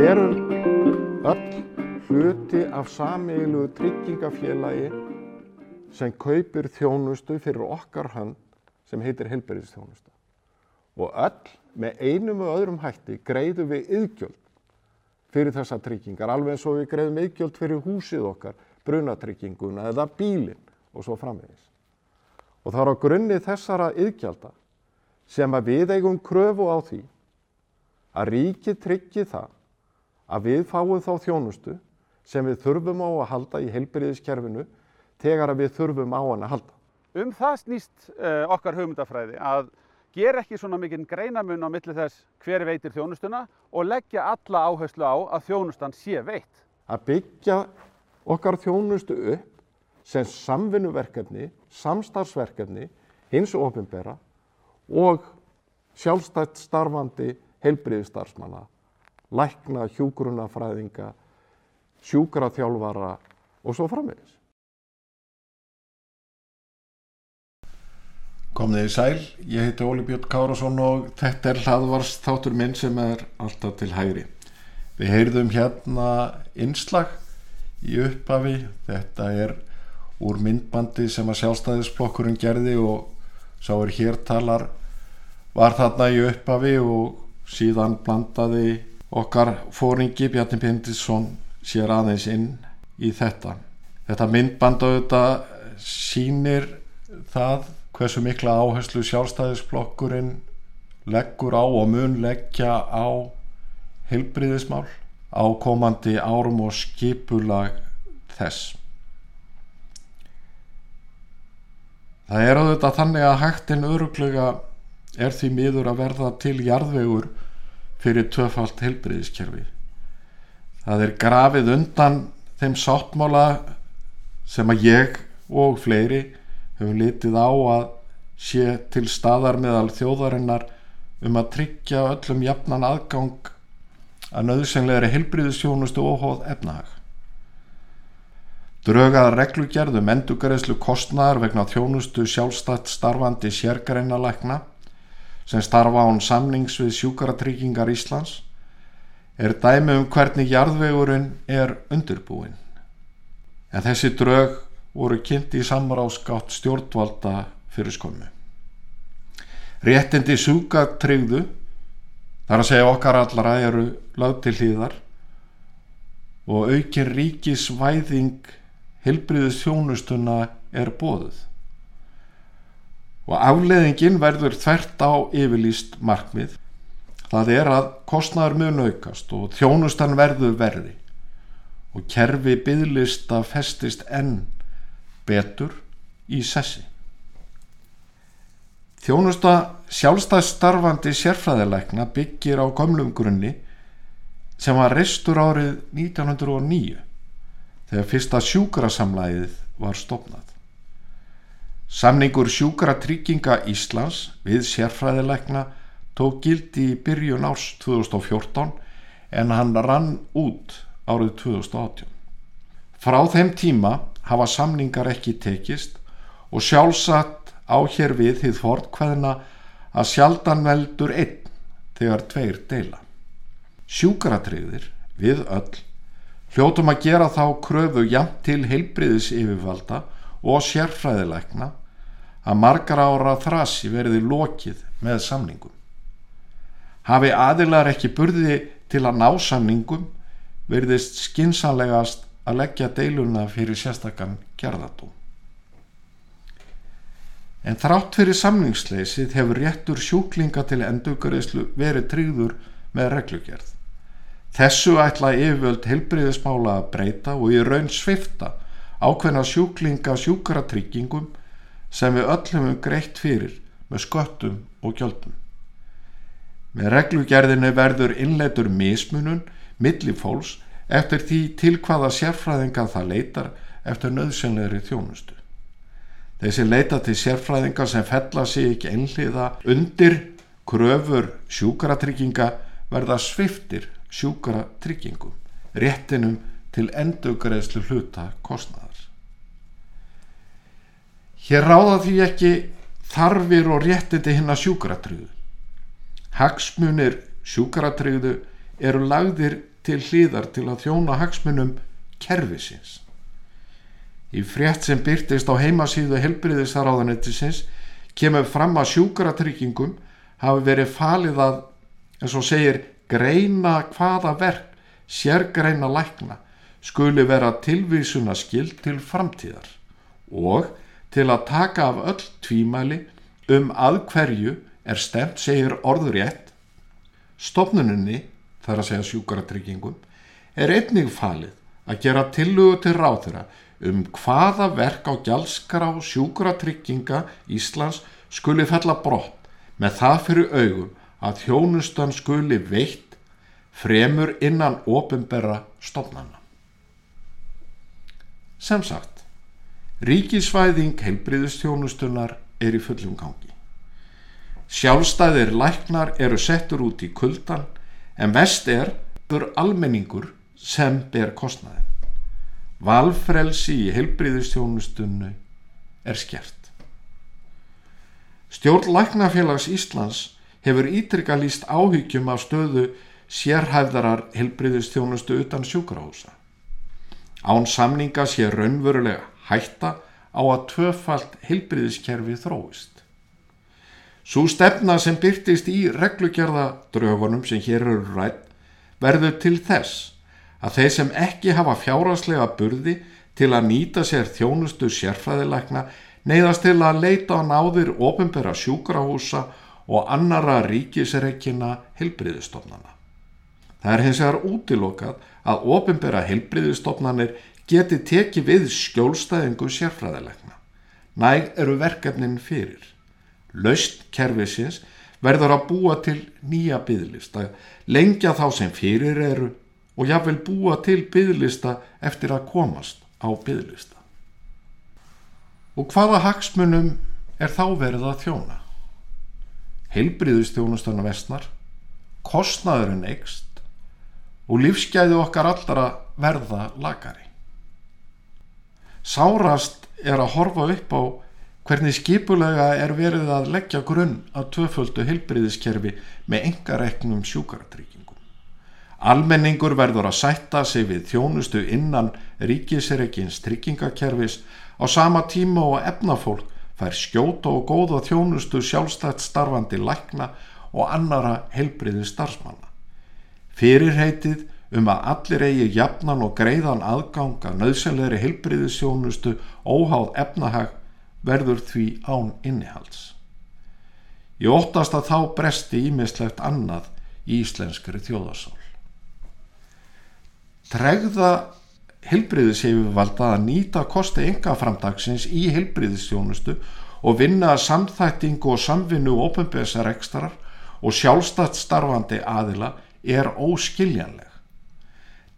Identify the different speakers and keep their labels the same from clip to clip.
Speaker 1: Við erum öll hluti af sameigilu tryggingafélagi sem kaupir þjónustu fyrir okkar hönd sem heitir heilbæriðstjónusta. Og öll með einum og öðrum hætti greiðum við yðgjöld fyrir þessa tryggingar, alveg eins og við greiðum yðgjöld fyrir húsið okkar, brunatrygginguna eða bílinn og svo framvegis. Og það er á grunni þessara yðgjalda sem að við eigum kröfu á því að ríkið tryggi það að við fáum þá þjónustu sem við þurfum á að halda í heilbyrðiskerfinu þegar að við þurfum á hann að halda.
Speaker 2: Um það snýst uh, okkar hugmyndafræði að gera ekki svona mikinn greinamun á milli þess hver veitir þjónustuna og leggja alla áherslu á að þjónustan sé veitt.
Speaker 1: Að byggja okkar þjónustu upp sem samvinnuverkefni, samstarfsverkefni, hins ofinbera og sjálfstætt starfandi heilbriðistarfsmanna, lækna, hjúgrunafræðinga, sjúkraþjálfara og svo framvegis.
Speaker 3: Komðið í sæl, ég heiti Óli Björn Kárasson og þetta er hlaðvars þáttur minn sem er alltaf til hægri. Við heyrðum hérna innslag í upphafi, þetta er úr myndbandi sem að sjálfstæðisblokkurinn gerði og sá er hér talar var þarna í upphafi og síðan blandaði okkar fóringi Bjarni Pindisson sér aðeins inn í þetta. Þetta myndband auðvitað sínir það hversu mikla áherslu sjálfstæðisblokkurinn leggur á og mun leggja á heilbriðismál á komandi árum og skipulag þess. Það er auðvitað þannig að hægtin öruglega er því miður að verða til jarðvegur fyrir tvöfalt heilbriðiskerfi. Það er grafið undan þeim sáttmála sem að ég og fleiri hefur litið á að sé til staðar meðal þjóðarinnar um að tryggja öllum jafnan aðgang að nöðsynlegri heilbriðisjónustu óhóð efnahag. Draugaða reglugerðum endugreðslu kostnæðar vegna þjónustu sjálfstætt starfandi sérgreinalækna sem starfa án samnings við sjúkaratryggingar Íslands er dæmi um hvernig jarðvegurinn er undirbúin. En þessi draug voru kynnt í samráðskátt stjórnvalda fyrir skömmu. Réttindi sjúkatryggðu, þar að segja okkar allara, eru lög til hlýðar og aukin ríkisvæðing hilbriðis þjónustuna er bóðuð. Og afleðingin verður þvert á yfirlýst markmið. Það er að kostnæður mun aukast og þjónustan verður verði og kerfi byðlista festist enn betur í sessi. Þjónusta sjálfstæðsstarfandi sérfræðilegna byggir á gömlum grunni sem var restur árið 1909 þegar fyrsta sjúkrasamlæðið var stopnað. Samningur sjúkratrygginga Íslands við sérfræðilegna tók gildi í byrjun árs 2014 en hann rann út árið 2018. Frá þeim tíma hafa samningar ekki tekist og sjálfsagt á hér við þið fortkvæðina að sjaldan veldur einn þegar tveir deila. Sjúkratriðir við öll hljótum að gera þá kröfu jæmt til heilbriðis yfirvalda og sérfræðilegna að margar ára þrasi verði lokið með samningum. Hafi aðilar ekki burði til að ná samningum verðist skinsanlegast að leggja deiluna fyrir sérstakann gerðatú. En þrátt fyrir samningsleysið hefur réttur sjúklinga til endugariðslu verið tryggður með reglugjörð. Þessu ætla yfirvöld heilbriðismála að breyta og í raun svifta ákveðna sjúklinga sjúkaratryggingum sem við öllum um greitt fyrir með sköttum og gjöldum. Með reglugjörðinu verður innleitur mismunun milli fólks eftir því til hvaða sérfræðinga það leitar eftir nöðsynlegri þjónustu. Þessi leita til sérfræðinga sem fella sig ekki einhliða undir kröfur sjúkratrygginga verða sviftir sjúkratryggingum, réttinum til endugreðslu hluta kostnæðar. Hér ráða því ekki þarfir og réttindi hinn að sjúkratryggðu. Hagsmunir sjúkratryggðu eru lagðir til hlýðar til að þjóna hagsmunum kervisins. Í frétt sem byrtist á heimasíðu helbriðistaráðanettisins kemur fram að sjúkratryggingum hafi verið falið að, eins og segir, greina hvaða verk sérgreina lækna skuli vera tilvísuna skild til framtíðar og til að taka af öll tvímæli um að hverju er stemt segir orðurétt stopnuninni, þar að segja sjúkaratryggingum, er einnig falið að gera tillugu til ráðura um hvaða verk á gjaldskara og sjúkratrygginga Íslands skuli fella brott með það fyrir augum að þjónustan skuli veitt fremur innan ofinberra stofnana. Sem sagt, ríkisvæðing heilbriðustjónustunar er í fullum gangi. Sjálfstæðir læknar eru settur út í kuldan en vest er bur almenningur sem ber kostnaðin. Valfrelsi í heilbriðustjónustunnu er skert. Stjórn Læknafélags Íslands hefur ítrykka líst áhyggjum af stöðu sérhæfðarar heilbriðustjónustu utan sjúkrahúsa. Án samninga sé raunverulega hætta á að tvöfalt heilbriðiskerfi þróist. Svo stefna sem byrtist í reglugjörðadröfunum sem hér eru rætt verður til þess að þeir sem ekki hafa fjáraslega burði til að nýta sér þjónustu sérfræðilegna neyðast til að leita á náðir ofinbera sjúkrahúsa og annara ríkisreikina helbriðistofnana. Það er hins vegar útilokað að ofinbera helbriðistofnanir geti tekið við skjólstæðingu sérfræðilegna. Næg eru verkefnin fyrir. Laust kervisins verður að búa til nýja byggðlista, lengja þá sem fyrir eru og jáfnvel búa til byggðlista eftir að komast á byggðlista. Og hvaða hagsmunum er þá verið að þjóna? Heilbriðustjónustana vestnar, kostnaðurinn eikst og lífsgæði okkar allra verða lagari. Sárast er að horfa upp á hvernig skipulega er verið að leggja grunn að tvöföldu heilbriðiskerfi með engareknum sjúkaratryggingum. Almenningur verður að sætta sig við þjónustu innan ríkisreikins tryggingakerfis á sama tíma og efnafólk fær skjóta og góða þjónustu sjálfstætt starfandi lækna og annara heilbriði starfsmanna. Fyrirheitið um að allir eigi jafnan og greiðan aðganga nöðsynleiri heilbriðisjónustu óháð efnahag verður því án innihalds. Ég óttast að þá bresti ímislegt annað í íslenskri þjóðarsál. Tregða helbriðishefurvalda að nýta kosti enga framdagsins í helbriðistjónustu og vinna samþættingu og samvinnu ofinbjöðsar ekstarar og sjálfstætt starfandi aðila er óskiljanleg.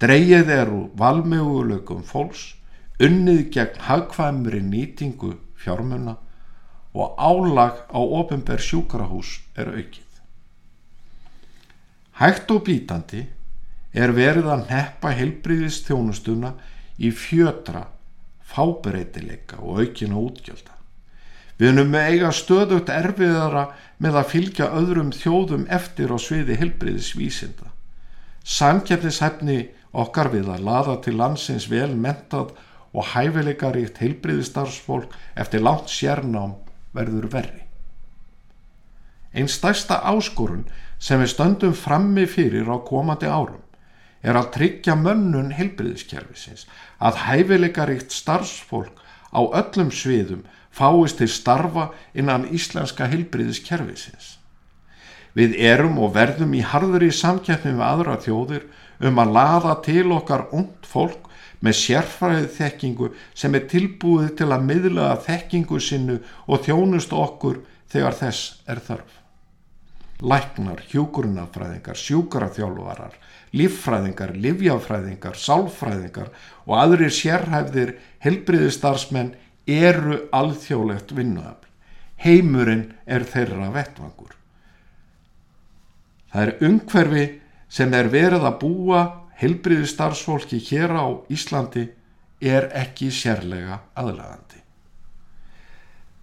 Speaker 3: Dreigið eru valmöguleikum fólks, unnið gegn hagkvæmri nýtingu fjármunna og álag á ofinbjörn sjúkrahús er aukið. Hægt og bítandi er verið að neppa heilbriðist þjónustuna í fjötra, fábreytileika og aukina útgjölda. Við erum með eiga stöðugt erfiðara með að fylgja öðrum þjóðum eftir á sviði heilbriðisvísinda. Samkjæfnishefni okkar við að laða til landsins vel mentað og hæfileikaríkt heilbriðistarfsfólk eftir langt sérnám verður verri. Einn stærsta áskorun sem við stöndum frammi fyrir á komandi árum er að tryggja mönnun heilbriðiskerfisins að hæfileikaríkt starfsfólk á öllum sviðum fáist til starfa innan íslenska heilbriðiskerfisins. Við erum og verðum í harður í samkeppni með aðra þjóðir um að laða til okkar und fólk með sérfræðið þekkingu sem er tilbúið til að miðlaða þekkingu sinnu og þjónust okkur þegar þess er þörf. Læknar, hjúkurnafræðingar, sjúkaraþjálfarar, líffræðingar, livjafræðingar, sálfræðingar og aðrir sérhæfðir helbriðistarsmenn eru alþjóðlegt vinnuafl. Heimurinn er þeirra vettvangur. Það er umhverfi sem er verið að búa heilbriði starfsfólki hér á Íslandi er ekki sérlega aðlagandi.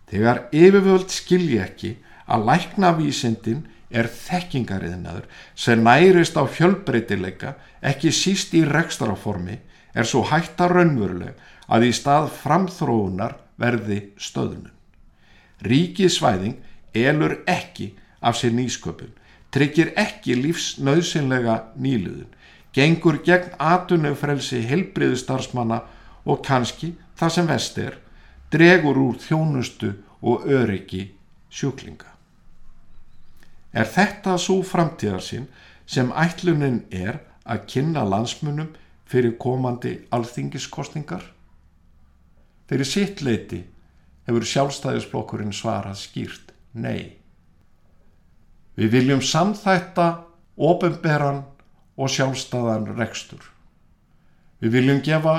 Speaker 3: Þegar yfirvöld skilji ekki að læknavísindin er þekkingariðnaður sem nærist á fjölbreytileika ekki síst í rekstraformi er svo hætta raunveruleg að í stað framþróunar verði stöðunum. Ríkisvæðing elur ekki af sér nýsköpun, tryggir ekki lífsnauðsynlega nýluðun, gengur gegn atunumfrelsi helbriðu starfsmanna og kannski það sem vest er, dregur úr þjónustu og öryggi sjúklinga. Er þetta svo framtíðarsinn sem ætlunin er að kynna landsmunum fyrir komandi alþingiskostingar? Fyrir sitt leiti hefur sjálfstæðisblokkurinn svarað skýrt nei. Við viljum samþætta ofinberan og sjálfstæðan rekstur. Við viljum gefa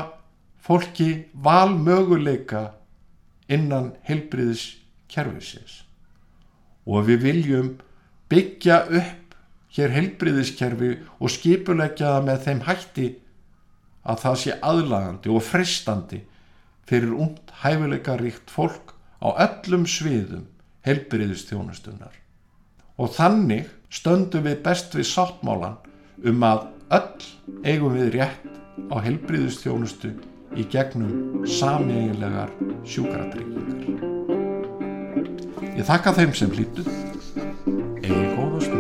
Speaker 3: fólki valmöguleika innan heilbriðis kerfisins og við viljum byggja upp hér heilbriðiskerfi og skipulegja það með þeim hætti að það sé aðlagandi og fristandi fyrir ungt hæfileika ríkt fólk á öllum sviðum heilbriðistjónustunnar. Og þannig stöndum við best við sáttmálan um að öll eigum við rétt á heilbriðistjónustu í gegnum sameiginlegar sjúkratryggingar. Ég þakka þeim sem hlýttu, eigi góða stund.